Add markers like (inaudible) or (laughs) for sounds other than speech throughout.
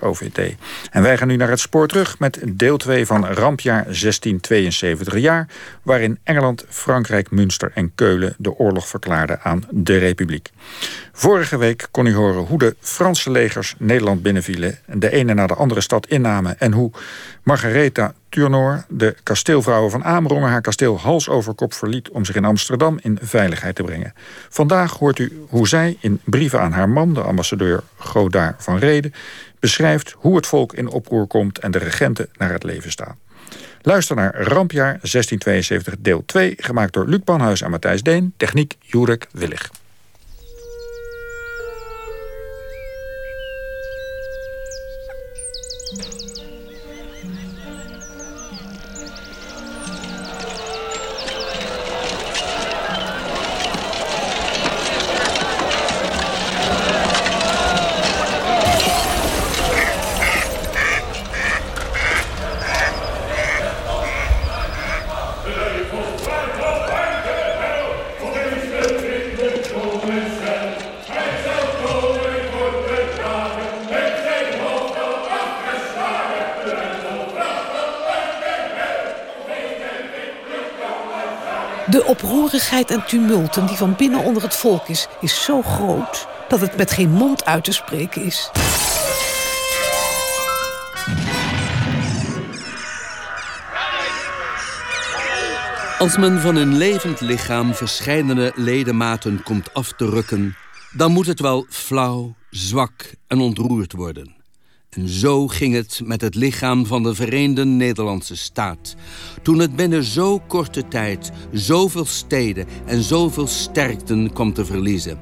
OVT. En wij gaan nu naar het spoor terug met deel 2 van Rampjaar 1672 jaar... waarin Engeland, Frankrijk, Münster en Keulen de oorlog verklaarden aan de Republiek. Vorige week kon u horen hoe de Franse legers Nederland binnenvielen... de ene na de andere stad innamen... en hoe Margaretha Tournoor, de kasteelvrouwen van Amerongen... haar kasteel hals over kop verliet om zich in Amsterdam in veiligheid te brengen. Vandaag hoort u hoe zij in brieven aan haar man, de ambassadeur Godard van Reden beschrijft hoe het volk in oproer komt en de regenten naar het leven staan. Luister naar Rampjaar 1672 deel 2, gemaakt door Luc Panhuis en Matthijs Deen, techniek Jurek Willig. Oproerigheid en tumulten die van binnen onder het volk is... is zo groot dat het met geen mond uit te spreken is. Als men van een levend lichaam verschillende ledematen komt af te rukken... dan moet het wel flauw, zwak en ontroerd worden. En zo ging het met het lichaam van de Verenigde Nederlandse staat. Toen het binnen zo korte tijd zoveel steden en zoveel sterkten kwam te verliezen.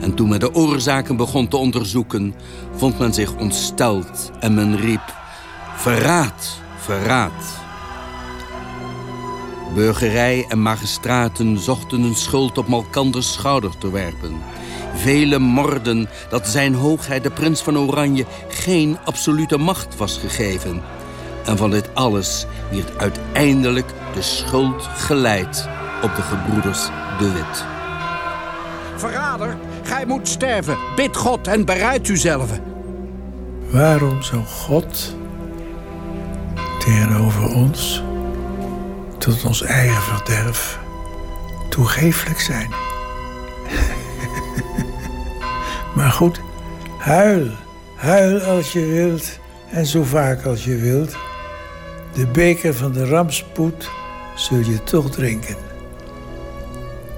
En toen men de oorzaken begon te onderzoeken, vond men zich ontsteld en men riep... Verraad, verraad. Burgerij en magistraten zochten een schuld op Malkanders schouder te werpen vele morden dat zijn hoogheid de prins van Oranje geen absolute macht was gegeven. En van dit alles werd uiteindelijk de schuld geleid op de gebroeders de Wit. Verrader, gij moet sterven. Bid God en bereid uzelf. Waarom zou God tegenover ons, tot ons eigen verderf, toegeeflijk zijn? (laughs) Maar goed, huil. Huil als je wilt en zo vaak als je wilt. De beker van de rampspoed zul je toch drinken.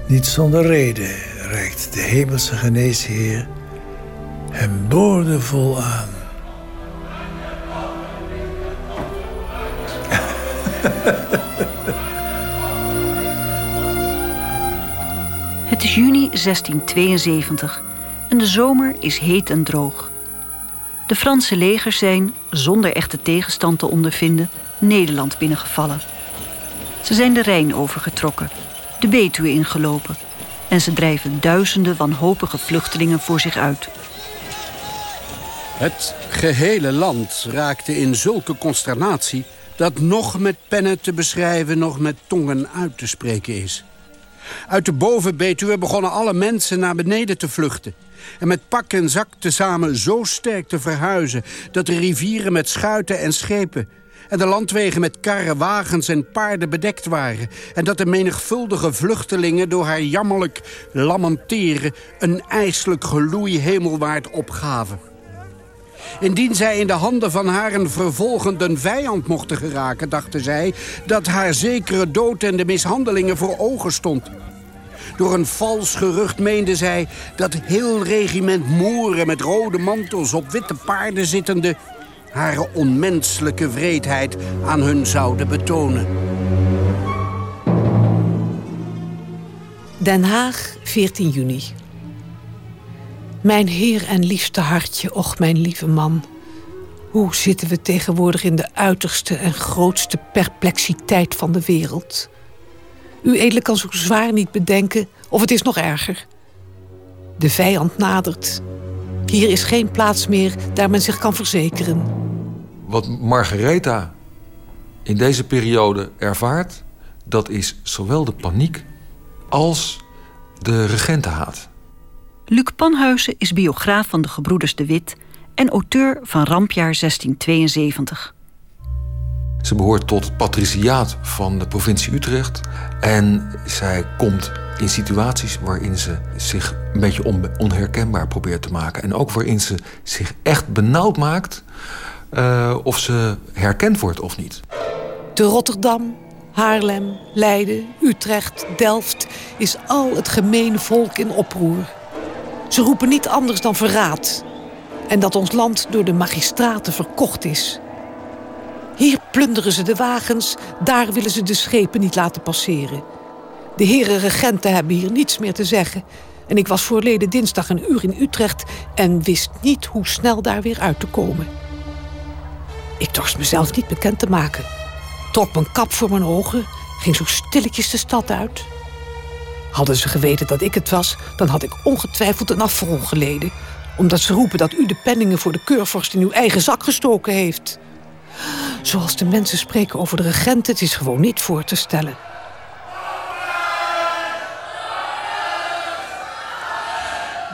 Niet zonder reden reikt de hemelse geneesheer hem boordevol aan. (laughs) Het is juni 1672 en de zomer is heet en droog. De Franse legers zijn, zonder echte tegenstand te ondervinden, Nederland binnengevallen. Ze zijn de Rijn overgetrokken, de Betuwe ingelopen en ze drijven duizenden wanhopige vluchtelingen voor zich uit. Het gehele land raakte in zulke consternatie dat nog met pennen te beschrijven, nog met tongen uit te spreken is. Uit de bovenbetuwe begonnen alle mensen naar beneden te vluchten en met pak en zak tezamen zo sterk te verhuizen... dat de rivieren met schuiten en schepen... en de landwegen met karren, wagens en paarden bedekt waren... en dat de menigvuldige vluchtelingen door haar jammerlijk lamenteren... een ijselijk geloei hemelwaard opgaven. Indien zij in de handen van haar een vervolgende vijand mochten geraken, dachten zij... dat haar zekere dood en de mishandelingen voor ogen stond... Door een vals gerucht meende zij dat heel regiment Moeren met rode mantels op witte paarden zittende... haar onmenselijke vreedheid aan hun zouden betonen. Den Haag, 14 juni. Mijn heer en liefste hartje, och mijn lieve man. Hoe zitten we tegenwoordig in de uiterste en grootste perplexiteit van de wereld? U edele kan zo zwaar niet bedenken, of het is nog erger. De vijand nadert. Hier is geen plaats meer daar men zich kan verzekeren. Wat Margaretha in deze periode ervaart, dat is zowel de paniek als de regentenhaat. Luc Panhuizen is biograaf van de gebroeders De Wit en auteur van Rampjaar 1672. Ze behoort tot het patriciaat van de provincie Utrecht. En zij komt in situaties waarin ze zich een beetje onherkenbaar probeert te maken. En ook waarin ze zich echt benauwd maakt uh, of ze herkend wordt of niet. Te Rotterdam, Haarlem, Leiden, Utrecht, Delft is al het gemene volk in oproer. Ze roepen niet anders dan verraad. En dat ons land door de magistraten verkocht is. Hier plunderen ze de wagens, daar willen ze de schepen niet laten passeren. De heren regenten hebben hier niets meer te zeggen. En ik was voorleden dinsdag een uur in Utrecht en wist niet hoe snel daar weer uit te komen. Ik dorst mezelf niet bekend te maken. Trok mijn kap voor mijn ogen, ging zo stilletjes de stad uit. Hadden ze geweten dat ik het was, dan had ik ongetwijfeld een afrol geleden. Omdat ze roepen dat u de penningen voor de keurvorst in uw eigen zak gestoken heeft. Zoals de mensen spreken over de regent, het is gewoon niet voor te stellen.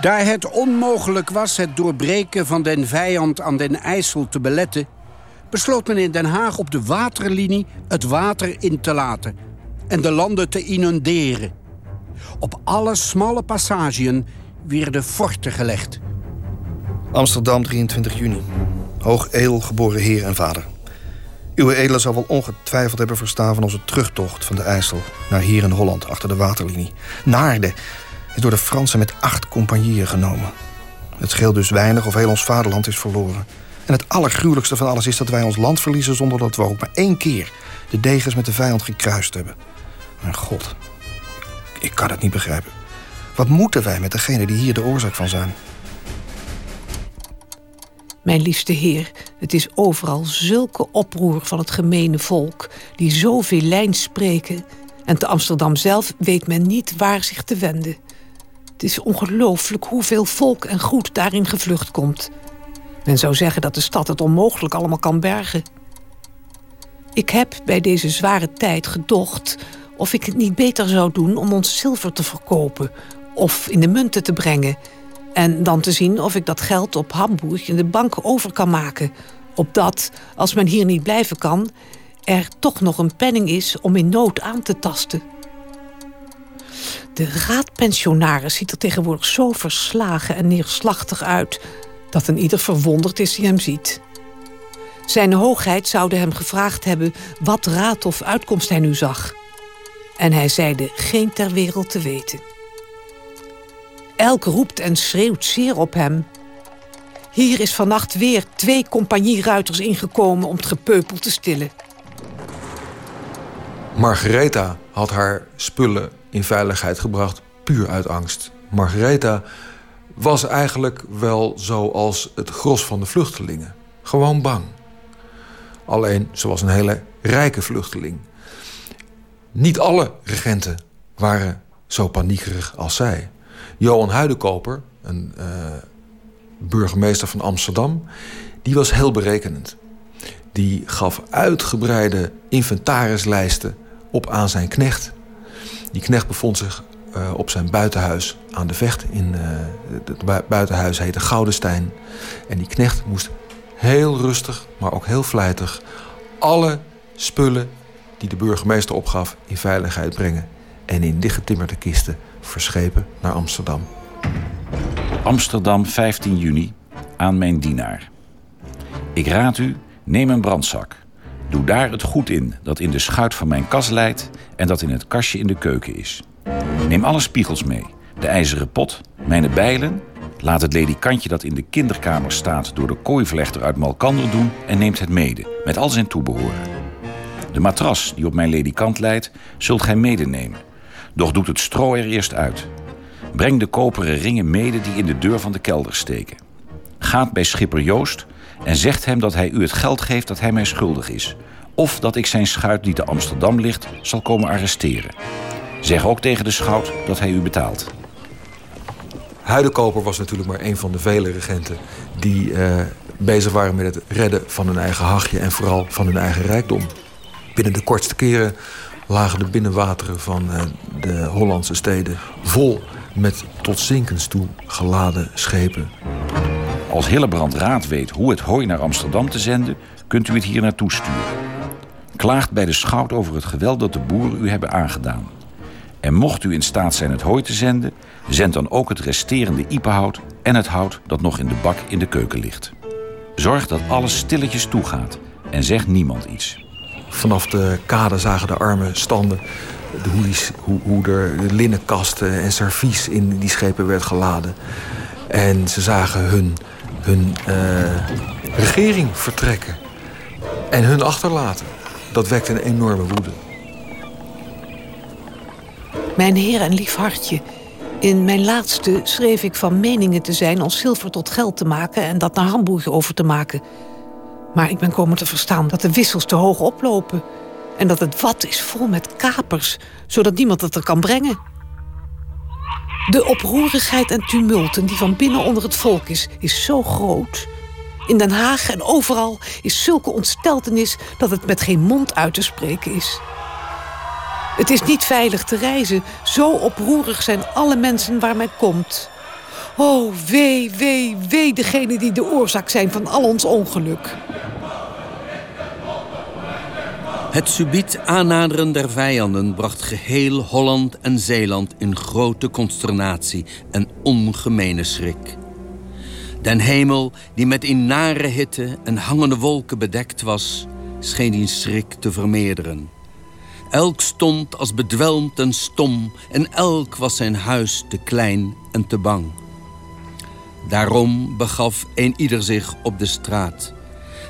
Daar het onmogelijk was het doorbreken van den vijand aan den IJssel te beletten... besloot men in Den Haag op de waterlinie het water in te laten... en de landen te inunderen. Op alle smalle passages werden forten gelegd. Amsterdam, 23 juni. Hoog edel geboren heer en vader. Uw edele zal wel ongetwijfeld hebben verstaan van onze terugtocht van de IJssel... naar hier in Holland, achter de waterlinie. Naarden is door de Fransen met acht compagnieën genomen. Het scheelt dus weinig of heel ons vaderland is verloren. En het allergruwelijkste van alles is dat wij ons land verliezen... zonder dat we ook maar één keer de degens met de vijand gekruist hebben. Mijn god, ik kan het niet begrijpen. Wat moeten wij met degene die hier de oorzaak van zijn? Mijn liefste heer, het is overal zulke oproer van het gemene volk... die zoveel lijn spreken... en te Amsterdam zelf weet men niet waar zich te wenden. Het is ongelooflijk hoeveel volk en goed daarin gevlucht komt. Men zou zeggen dat de stad het onmogelijk allemaal kan bergen. Ik heb bij deze zware tijd gedocht of ik het niet beter zou doen om ons zilver te verkopen of in de munten te brengen. En dan te zien of ik dat geld op Hamburg in de bank over kan maken. Opdat, als men hier niet blijven kan, er toch nog een penning is om in nood aan te tasten. De raadpensionaris ziet er tegenwoordig zo verslagen en neerslachtig uit dat een ieder verwonderd is die hem ziet. Zijn hoogheid zou hem gevraagd hebben wat raad of uitkomst hij nu zag. En hij zeide geen ter wereld te weten. Elk roept en schreeuwt zeer op hem. Hier is vannacht weer twee compagnieruiters ingekomen om het gepeupel te stillen. Margaretha had haar spullen in veiligheid gebracht, puur uit angst. Margaretha was eigenlijk wel zoals het gros van de vluchtelingen. Gewoon bang. Alleen, ze was een hele rijke vluchteling. Niet alle regenten waren zo paniekerig als zij. Johan Huidenkoper, een uh, burgemeester van Amsterdam, die was heel berekenend. Die gaf uitgebreide inventarislijsten op aan zijn knecht. Die knecht bevond zich uh, op zijn buitenhuis aan de vecht. In, uh, het buitenhuis heette Goudenstein. En die knecht moest heel rustig, maar ook heel vlijtig... alle spullen die de burgemeester opgaf in veiligheid brengen... en in dichtgetimmerde kisten verschepen naar Amsterdam. Amsterdam, 15 juni, aan mijn dienaar. Ik raad u, neem een brandzak. Doe daar het goed in dat in de schuit van mijn kas leidt... en dat in het kastje in de keuken is. Neem alle spiegels mee. De ijzeren pot, mijn bijlen... Laat het ledikantje dat in de kinderkamer staat... door de kooivlechter uit Malkander doen en neemt het mede... met al zijn toebehoren. De matras die op mijn ledikant leidt, zult gij medenemen. Doch doet het stro er eerst uit. Breng de koperen ringen mede die in de deur van de kelder steken. Gaat bij schipper Joost en zegt hem dat hij u het geld geeft dat hij mij schuldig is. Of dat ik zijn schuit die te Amsterdam ligt zal komen arresteren. Zeg ook tegen de schout dat hij u betaalt. Huidenkoper was natuurlijk maar een van de vele regenten... die uh, bezig waren met het redden van hun eigen hachje... en vooral van hun eigen rijkdom. Binnen de kortste keren lagen de binnenwateren van uh, de Hollandse steden... vol met tot zinkens toe geladen schepen. Als Hillebrand raad weet hoe het hooi naar Amsterdam te zenden, kunt u het hier naartoe sturen. Klaagt bij de schout over het geweld dat de boeren u hebben aangedaan. En mocht u in staat zijn het hooi te zenden, zend dan ook het resterende iepenhout en het hout dat nog in de bak in de keuken ligt. Zorg dat alles stilletjes toegaat en zeg niemand iets. Vanaf de kade zagen de arme standen hoe, hoe, er linnenkasten en servies in die schepen werd geladen. En ze zagen hun, hun uh, regering vertrekken en hun achterlaten. Dat wekte een enorme woede. Mijn heer en lief hartje, in mijn laatste schreef ik van meningen te zijn om zilver tot geld te maken en dat naar Hamburg over te maken. Maar ik ben komen te verstaan dat de wissels te hoog oplopen en dat het vat is vol met kapers, zodat niemand het er kan brengen. De oproerigheid en tumulten die van binnen onder het volk is, is zo groot. In Den Haag en overal is zulke ontsteltenis dat het met geen mond uit te spreken is. Het is niet veilig te reizen. Zo oproerig zijn alle mensen waar men komt. Oh, wee, wee, wee degene die de oorzaak zijn van al ons ongeluk. Het subiet aannaderen der vijanden bracht geheel Holland en Zeeland in grote consternatie en ongemene schrik. Den hemel, die met in nare hitte en hangende wolken bedekt was, scheen in schrik te vermeerderen. Elk stond als bedwelmd en stom en elk was zijn huis te klein en te bang. Daarom begaf een ieder zich op de straat,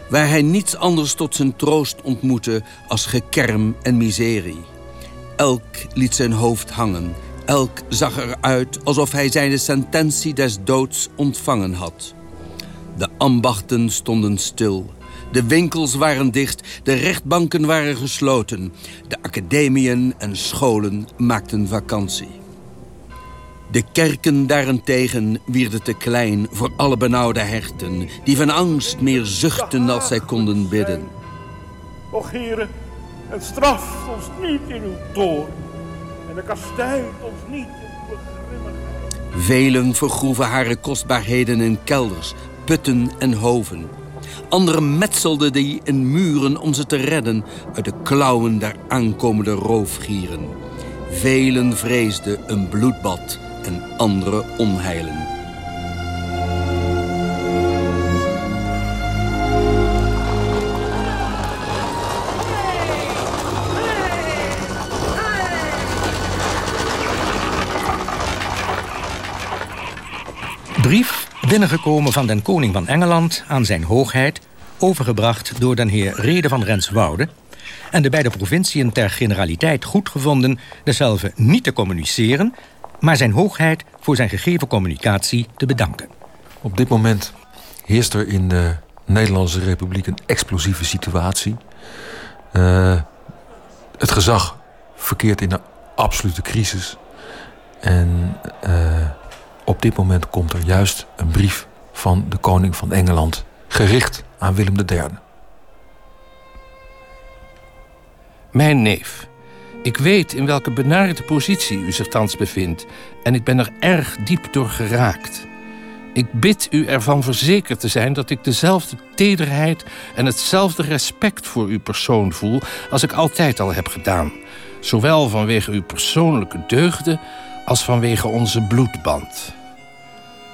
waar hij niets anders tot zijn troost ontmoette als gekerm en miserie. Elk liet zijn hoofd hangen, elk zag eruit alsof hij zijn sententie des doods ontvangen had. De ambachten stonden stil de winkels waren dicht, de rechtbanken waren gesloten. De academieën en scholen maakten vakantie. De kerken daarentegen wierden te klein voor alle benauwde herten... die van angst meer zuchten als zij konden bidden. Och, heren, en straft ons niet in uw toorn... en de kastijdt ons niet in uw grimmigheid. Velen vergroeven haar kostbaarheden in kelders, putten en hoven... Anderen metselden die in muren om ze te redden uit de klauwen der aankomende roofgieren. Velen vreesden een bloedbad en andere onheilen. Brief binnengekomen van den koning van Engeland aan zijn hoogheid... overgebracht door den heer Rede van Renswoude... en de beide provinciën ter generaliteit goedgevonden... dezelfde niet te communiceren... maar zijn hoogheid voor zijn gegeven communicatie te bedanken. Op dit moment heerst er in de Nederlandse Republiek een explosieve situatie. Uh, het gezag verkeert in een absolute crisis. En... Uh, op dit moment komt er juist een brief van de koning van Engeland... gericht aan Willem III. Mijn neef, ik weet in welke benarde positie u zich thans bevindt... en ik ben er erg diep door geraakt. Ik bid u ervan verzekerd te zijn dat ik dezelfde tederheid... en hetzelfde respect voor uw persoon voel als ik altijd al heb gedaan. Zowel vanwege uw persoonlijke deugden als vanwege onze bloedband.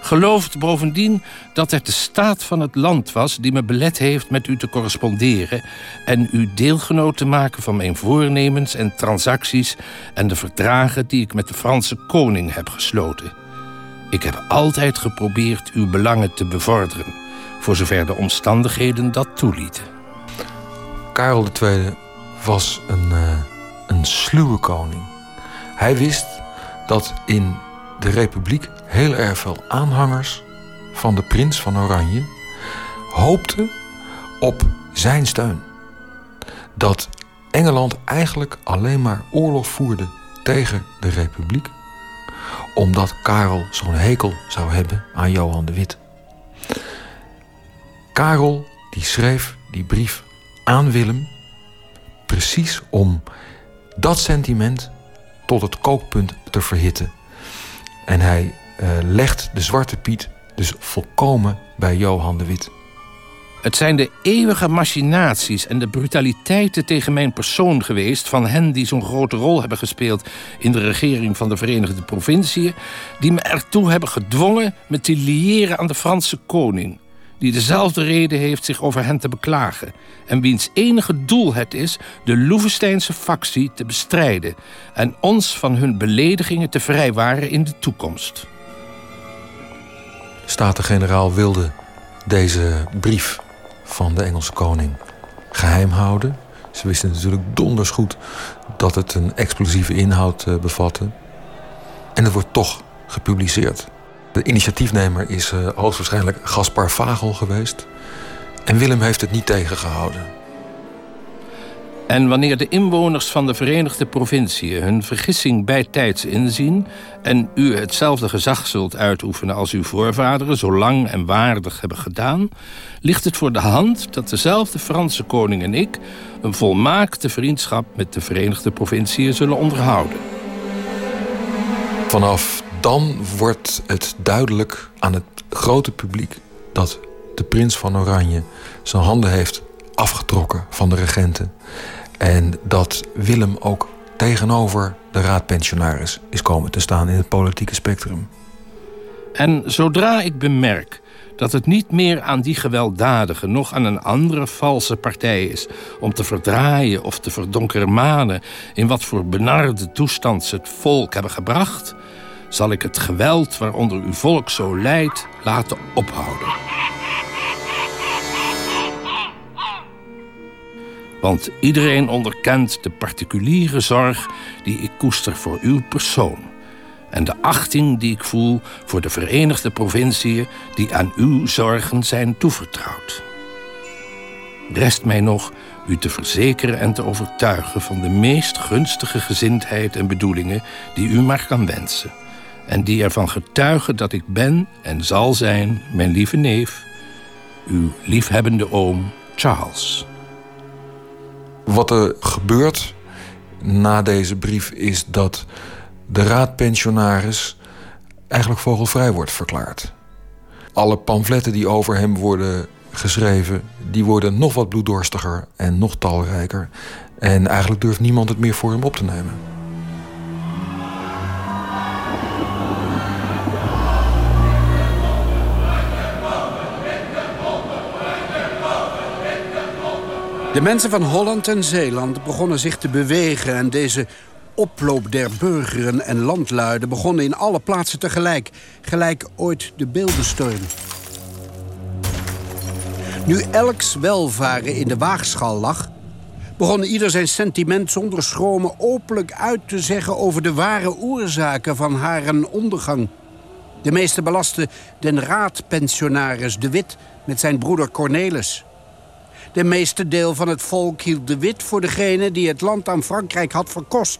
Gelooft bovendien dat het de staat van het land was die me belet heeft met u te corresponderen en u deelgenoot te maken van mijn voornemens en transacties en de verdragen die ik met de Franse koning heb gesloten. Ik heb altijd geprobeerd uw belangen te bevorderen, voor zover de omstandigheden dat toelieten. Karel II was een, uh, een sluwe koning. Hij wist dat in de republiek heel erg veel aanhangers van de prins van Oranje hoopten op zijn steun. Dat Engeland eigenlijk alleen maar oorlog voerde tegen de republiek, omdat Karel zo'n hekel zou hebben aan Johan de Wit. Karel die schreef die brief aan Willem precies om dat sentiment tot het kookpunt te verhitten. En hij legt de Zwarte Piet Dus volkomen bij Johan de Wit. Het zijn de eeuwige machinaties en de brutaliteiten tegen mijn persoon geweest van hen die zo'n grote rol hebben gespeeld in de regering van de Verenigde Provinciën, die me ertoe hebben gedwongen me te liëren aan de Franse koning, die dezelfde reden heeft zich over hen te beklagen en wiens enige doel het is de Loevesteinse factie te bestrijden en ons van hun beledigingen te vrijwaren in de toekomst. Staten-generaal wilde deze brief van de Engelse koning geheim houden. Ze wisten natuurlijk donders goed dat het een explosieve inhoud uh, bevatte. En het wordt toch gepubliceerd. De initiatiefnemer is uh, hoogstwaarschijnlijk Gaspar Vagel geweest. En Willem heeft het niet tegengehouden. En wanneer de inwoners van de Verenigde Provinciën hun vergissing bijtijds inzien en u hetzelfde gezag zult uitoefenen als uw voorvaderen zo lang en waardig hebben gedaan, ligt het voor de hand dat dezelfde Franse koning en ik een volmaakte vriendschap met de Verenigde Provinciën zullen onderhouden. Vanaf dan wordt het duidelijk aan het grote publiek dat de prins van Oranje zijn handen heeft afgetrokken van de regenten. En dat Willem ook tegenover de raadpensionaris is komen te staan in het politieke spectrum. En zodra ik bemerk dat het niet meer aan die gewelddadige, nog aan een andere valse partij is om te verdraaien of te verdonkermanen in wat voor benarde toestand ze het volk hebben gebracht, zal ik het geweld waaronder uw volk zo lijdt laten ophouden. Want iedereen onderkent de particuliere zorg die ik koester voor uw persoon. En de achting die ik voel voor de Verenigde Provinciën die aan uw zorgen zijn toevertrouwd. Rest mij nog u te verzekeren en te overtuigen van de meest gunstige gezindheid en bedoelingen die u maar kan wensen. En die ervan getuigen dat ik ben en zal zijn, mijn lieve neef, uw liefhebbende oom Charles. Wat er gebeurt na deze brief is dat de raadpensionaris eigenlijk vogelvrij wordt verklaard. Alle pamfletten die over hem worden geschreven, die worden nog wat bloeddorstiger en nog talrijker. En eigenlijk durft niemand het meer voor hem op te nemen. De mensen van Holland en Zeeland begonnen zich te bewegen... en deze oploop der burgeren en landluiden begonnen in alle plaatsen tegelijk. Gelijk ooit de beeldenstorm. Nu elks welvaren in de waagschaal lag... begon ieder zijn sentiment zonder schromen openlijk uit te zeggen... over de ware oorzaken van haar ondergang. De meeste belasten den raadpensionaris De Wit met zijn broeder Cornelis... De meeste deel van het volk hield de wit voor degene die het land aan Frankrijk had verkost.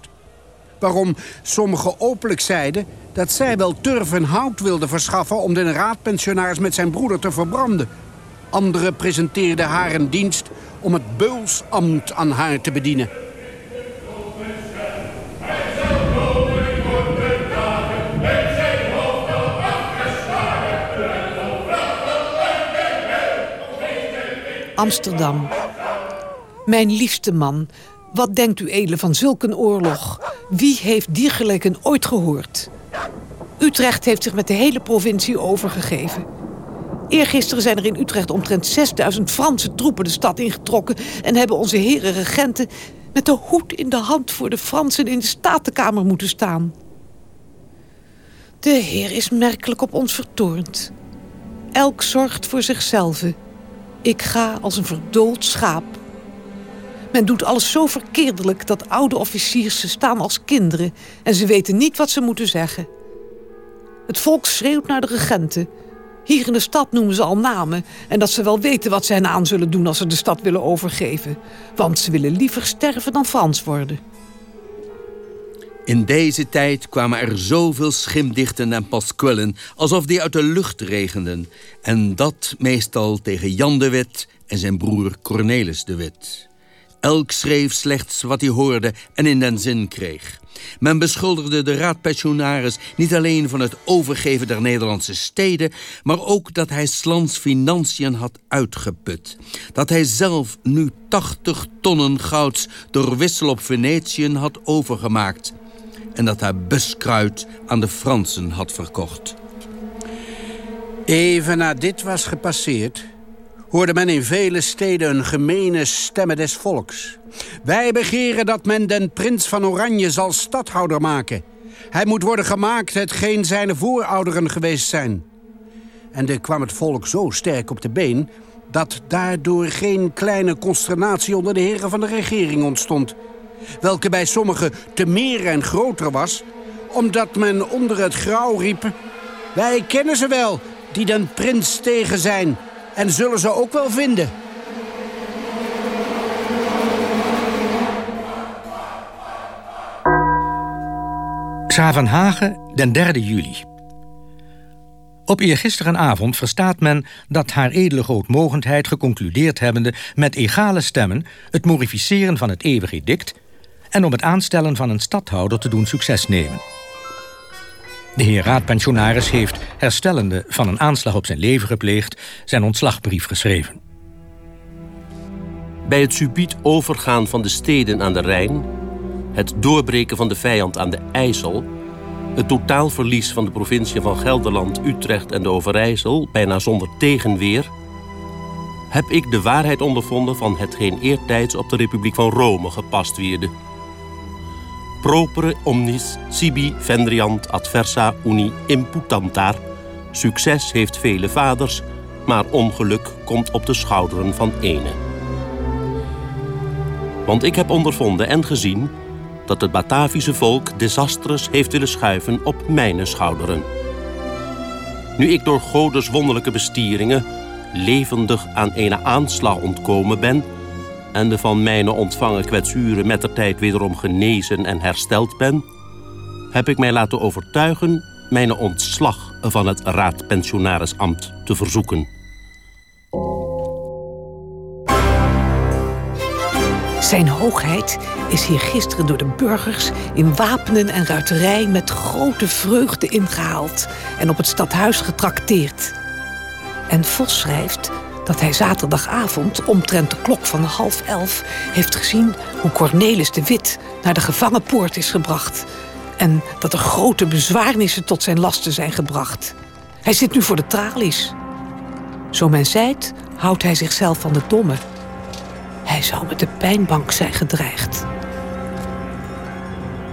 Waarom sommigen openlijk zeiden dat zij wel turf en hout wilden verschaffen... om de raadpensionaris met zijn broeder te verbranden. Anderen presenteerden haar een dienst om het beulsambt aan haar te bedienen. Amsterdam. Mijn liefste man, wat denkt u edele van zulk een oorlog? Wie heeft diergelijken ooit gehoord? Utrecht heeft zich met de hele provincie overgegeven. Eergisteren zijn er in Utrecht omtrent 6000 Franse troepen de stad ingetrokken... en hebben onze heren regenten met de hoed in de hand voor de Fransen in de Statenkamer moeten staan. De Heer is merkelijk op ons vertoornd. Elk zorgt voor zichzelf. Ik ga als een verdoold schaap. Men doet alles zo verkeerdelijk dat oude officiers ze staan als kinderen... en ze weten niet wat ze moeten zeggen. Het volk schreeuwt naar de regenten. Hier in de stad noemen ze al namen... en dat ze wel weten wat ze hen aan zullen doen als ze de stad willen overgeven. Want ze willen liever sterven dan Frans worden. In deze tijd kwamen er zoveel schimdichten en paskwillen... alsof die uit de lucht regenden. En dat meestal tegen Jan de Wit en zijn broer Cornelis de Wit. Elk schreef slechts wat hij hoorde en in den zin kreeg. Men beschuldigde de raadpensionaris niet alleen van het overgeven der Nederlandse steden, maar ook dat hij Slans financiën had uitgeput. Dat hij zelf nu 80 tonnen gouds door wissel op Venetië had overgemaakt. En dat hij buskruid aan de Fransen had verkocht. Even na dit was gepasseerd, hoorde men in vele steden een gemene stemme des volks. Wij begeren dat men den prins van Oranje zal stadhouder maken. Hij moet worden gemaakt hetgeen zijn voorouderen geweest zijn. En er kwam het volk zo sterk op de been... dat daardoor geen kleine consternatie onder de heren van de regering ontstond. Welke bij sommigen te meer en groter was... omdat men onder het grauw riep... Wij kennen ze wel, die den prins tegen zijn... en zullen ze ook wel vinden... Schavenhagen, den 3 juli. Op eergisterenavond verstaat men dat haar edele grootmogendheid geconcludeerd hebbende met egale stemmen het morificeren van het eeuwig edict en om het aanstellen van een stadhouder te doen succes nemen. De heer raadpensionaris heeft, herstellende van een aanslag op zijn leven gepleegd, zijn ontslagbrief geschreven. Bij het subiet overgaan van de steden aan de Rijn het doorbreken van de vijand aan de IJssel, het totaalverlies van de provincie van Gelderland, Utrecht en de Overijssel, bijna zonder tegenweer, heb ik de waarheid ondervonden van hetgeen eertijds op de Republiek van Rome gepast wierde. Propere omnis sibi vendriant adversa uni imputantar. Succes heeft vele vaders, maar ongeluk komt op de schouderen van ene. Want ik heb ondervonden en gezien dat het Batavische volk desastrus heeft willen schuiven op mijn schouderen. Nu ik door Godes wonderlijke bestieringen levendig aan een aanslag ontkomen ben en de van mijne ontvangen kwetsuren met de tijd wederom genezen en hersteld ben, heb ik mij laten overtuigen mijn ontslag van het raadpensionarisambt te verzoeken. Zijn hoogheid is hier gisteren door de burgers in wapenen en ruiterij met grote vreugde ingehaald en op het stadhuis getrakteerd. En Vos schrijft dat hij zaterdagavond omtrent de klok van half elf heeft gezien hoe Cornelis de Wit naar de gevangenpoort is gebracht en dat er grote bezwaarnissen tot zijn lasten zijn gebracht. Hij zit nu voor de tralies. Zo men zijt, houdt hij zichzelf van de domme hij zou met de pijnbank zijn gedreigd.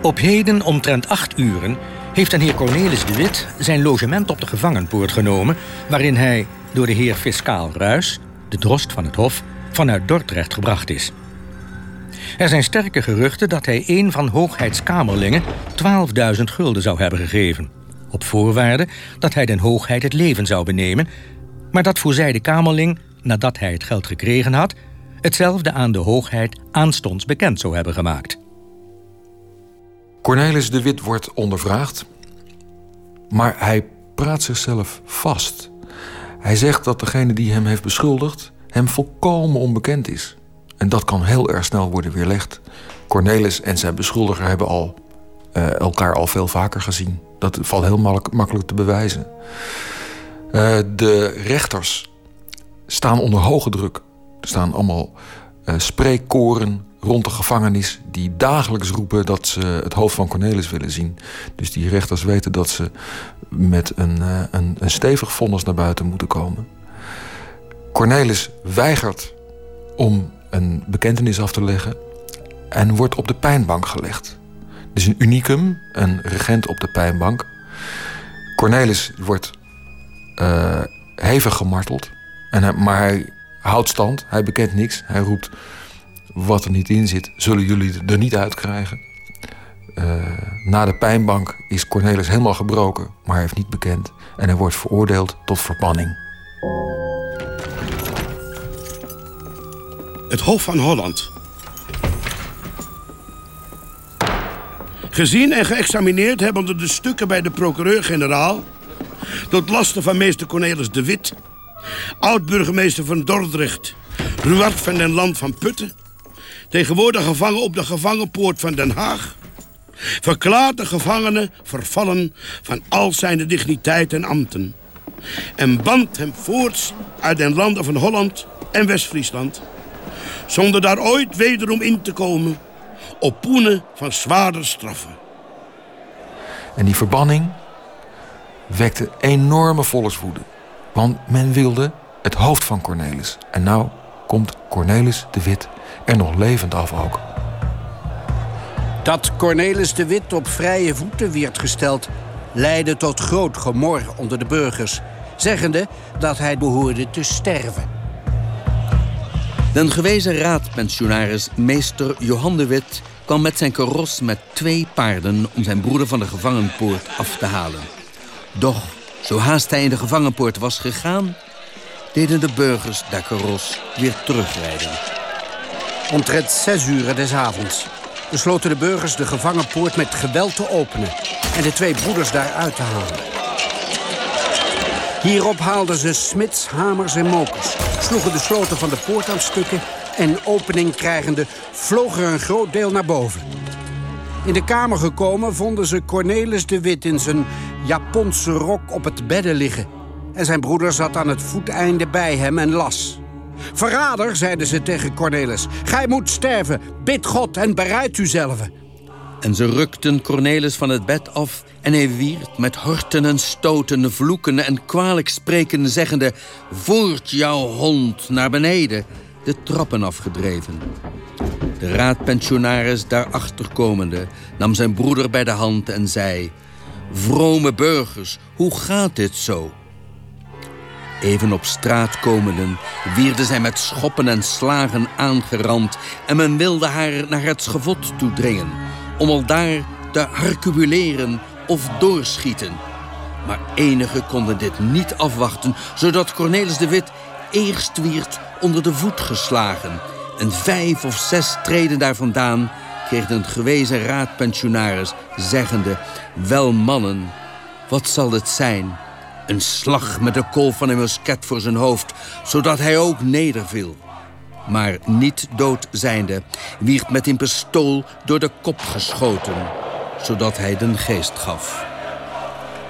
Op heden omtrent acht uren heeft een heer Cornelis de Wit zijn logement op de gevangenpoort genomen... waarin hij door de heer Fiscaal Ruis, de drost van het hof, vanuit Dordrecht gebracht is. Er zijn sterke geruchten dat hij een van Hoogheidskamerlingen 12.000 gulden zou hebben gegeven. Op voorwaarde dat hij den Hoogheid het leven zou benemen... maar dat voorzij de Kamerling, nadat hij het geld gekregen had hetzelfde aan de hoogheid aanstonds bekend zou hebben gemaakt. Cornelis de Wit wordt ondervraagd, maar hij praat zichzelf vast. Hij zegt dat degene die hem heeft beschuldigd hem volkomen onbekend is. En dat kan heel erg snel worden weerlegd. Cornelis en zijn beschuldiger hebben al, uh, elkaar al veel vaker gezien. Dat valt heel makkelijk te bewijzen. Uh, de rechters staan onder hoge druk. Er staan allemaal uh, spreekkoren rond de gevangenis die dagelijks roepen dat ze het hoofd van Cornelis willen zien. Dus die rechters weten dat ze met een, uh, een, een stevig vonnis naar buiten moeten komen. Cornelis weigert om een bekentenis af te leggen en wordt op de pijnbank gelegd. Dus een unicum, een regent op de pijnbank. Cornelis wordt uh, hevig gemarteld, en hij, maar hij houdt stand. Hij bekent niks. Hij roept: wat er niet in zit, zullen jullie er niet uitkrijgen. Uh, na de pijnbank is Cornelis helemaal gebroken, maar hij heeft niet bekend. En hij wordt veroordeeld tot verbanning. Het Hof van Holland. Gezien en geëxamineerd hebben de stukken bij de procureur-generaal... tot lasten van meester Cornelis de Wit oud-burgemeester van Dordrecht... Ruart van den Land van Putten... tegenwoordig gevangen op de gevangenpoort van Den Haag, verklaart de gevangene vervallen van al zijn digniteit en ambten en bandt hem voorts uit den landen van Holland en West-Friesland, zonder daar ooit wederom in te komen op poenen van zwaarder straffen. En die verbanning wekte enorme volkswoede. Want men wilde het hoofd van Cornelis. En nou komt Cornelis de Wit er nog levend af ook. Dat Cornelis de Wit op vrije voeten werd gesteld... leidde tot groot gemor onder de burgers... zeggende dat hij behoorde te sterven. Den gewezen raadpensionaris meester Johan de Wit kwam met zijn karos met twee paarden om zijn broeder van de gevangenpoort af te halen. Doch, zo haast hij in de gevangenpoort was gegaan, deden de burgers dat karos weer terugrijden. Omtrent zes uur des avonds besloten de burgers de gevangenpoort met geweld te openen en de twee broeders daaruit te halen. Hierop haalden ze smits, hamers en mokers, sloegen de sloten van de poort aan stukken en opening krijgende vloog er een groot deel naar boven. In de kamer gekomen vonden ze Cornelis de Wit in zijn Japonse rok op het bedden liggen. En zijn broeder zat aan het voeteinde bij hem en las. Verrader, zeiden ze tegen Cornelis, gij moet sterven. Bid God en bereid uzelf. En ze rukten Cornelis van het bed af en hij wierd met horten en stoten, vloeken en kwalijk spreken, zeggende... Voert jouw hond naar beneden de trappen afgedreven. De raadpensionaris daarachter komende nam zijn broeder bij de hand en zei... Vrome burgers, hoe gaat dit zo? Even op straat komenden wierden zij met schoppen en slagen aangerand... en men wilde haar naar het schavot toe dringen... om al daar te harcubuleren of doorschieten. Maar enigen konden dit niet afwachten... zodat Cornelis de Wit eerst wierd onder de voet geslagen. En vijf of zes treden daar vandaan kreeg een gewezen raadpensionaris, zeggende... Wel mannen, wat zal het zijn? Een slag met de kolf van een musket voor zijn hoofd, zodat hij ook nederviel. Maar niet dood zijnde, wierd met een pistool door de kop geschoten, zodat hij den geest gaf.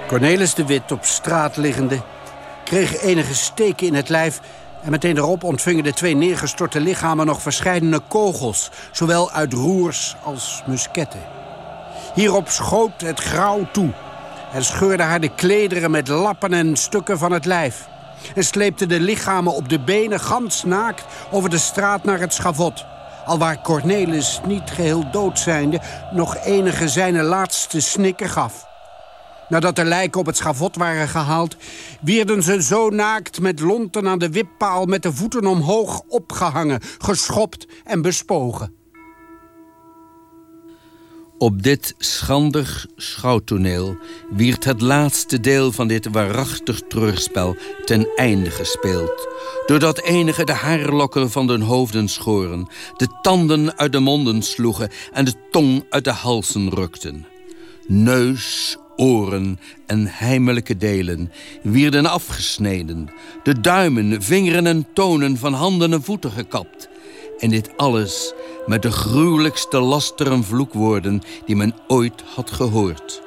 Cornelis de Wit op straat liggende, kreeg enige steken in het lijf en meteen erop ontvingen de twee neergestorte lichamen nog verscheidene kogels, zowel uit roers als musketten. Hierop schoot het grauw toe en scheurde haar de klederen met lappen en stukken van het lijf. En sleepte de lichamen op de benen gans naakt over de straat naar het schavot. Alwaar Cornelis, niet geheel dood zijnde, nog enige zijn laatste snikken gaf. Nadat de lijken op het schavot waren gehaald... wierden ze zo naakt met lonten aan de wippaal... met de voeten omhoog opgehangen, geschopt en bespogen. Op dit schandig schouwtoneel wierd het laatste deel van dit waarachtig treurspel ten einde gespeeld. Doordat enigen de haarlokken van hun hoofden schoren, de tanden uit de monden sloegen en de tong uit de halsen rukten. Neus, oren en heimelijke delen wierden afgesneden, de duimen, vingeren en tonen van handen en voeten gekapt. En dit alles met de gruwelijkste lasteren vloekwoorden die men ooit had gehoord.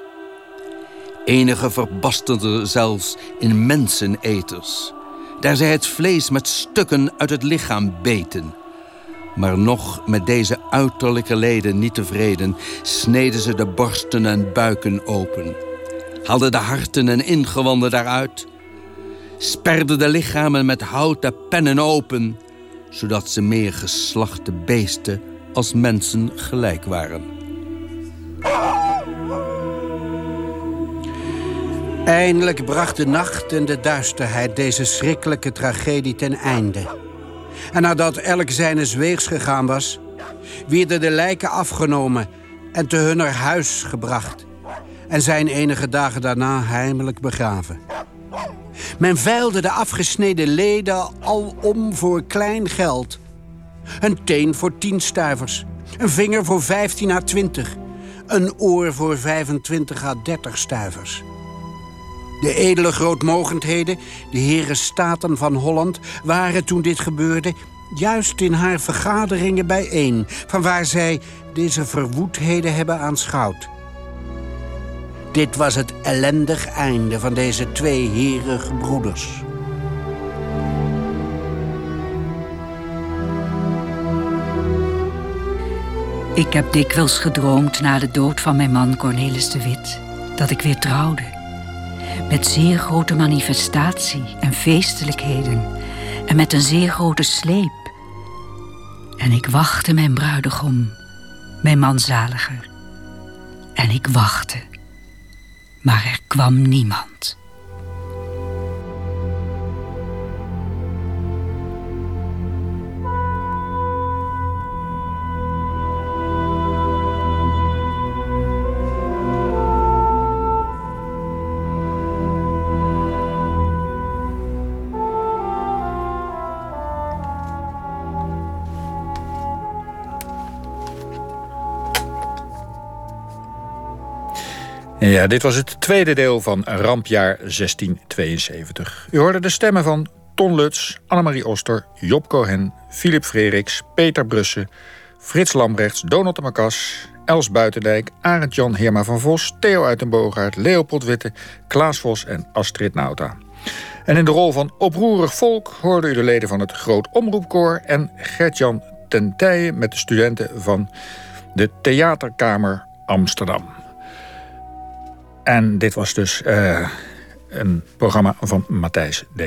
Enige verbasterde zelfs in menseneters, daar zij het vlees met stukken uit het lichaam beten. Maar nog met deze uiterlijke leden niet tevreden, sneden ze de borsten en buiken open. Haalden de harten en ingewanden daaruit. Sperden de lichamen met houten pennen open, zodat ze meer geslachte beesten als mensen gelijk waren. Eindelijk bracht de nacht en de duisterheid deze schrikkelijke tragedie ten einde. En nadat elk zijnes weegs gegaan was, werden de lijken afgenomen en te hunner huis gebracht. En zijn enige dagen daarna heimelijk begraven. Men veilde de afgesneden leden al om voor klein geld. Een teen voor tien stuivers, een vinger voor 15 à 20, een oor voor 25 à 30 stuivers. De edele grootmogendheden, de heren staten van Holland, waren toen dit gebeurde juist in haar vergaderingen bijeen... van waar zij deze verwoedheden hebben aanschouwd. Dit was het ellendig einde van deze twee herige broeders. Ik heb dikwijls gedroomd na de dood van mijn man Cornelis de Wit... dat ik weer trouwde. Met zeer grote manifestatie en feestelijkheden... en met een zeer grote sleep. En ik wachtte mijn bruidegom, mijn man zaliger. En ik wachtte, maar er kwam niemand. Ja, dit was het tweede deel van Rampjaar 1672. U hoorde de stemmen van Ton Lutz, Annemarie Oster, Job Cohen, Philip Freriks, Peter Brussen, Frits Lambrechts, Donald de Macas, Els Buitendijk, Arend Jan Heerma van Vos, Theo Uitenboogaard, Leopold Witte, Klaas Vos en Astrid Nauta. En in de rol van oproerig volk hoorden u de leden van het Groot Omroepkoor en Gert-Jan ten Tijen met de studenten van de Theaterkamer Amsterdam. En dit was dus uh, een programma van Matthijs D.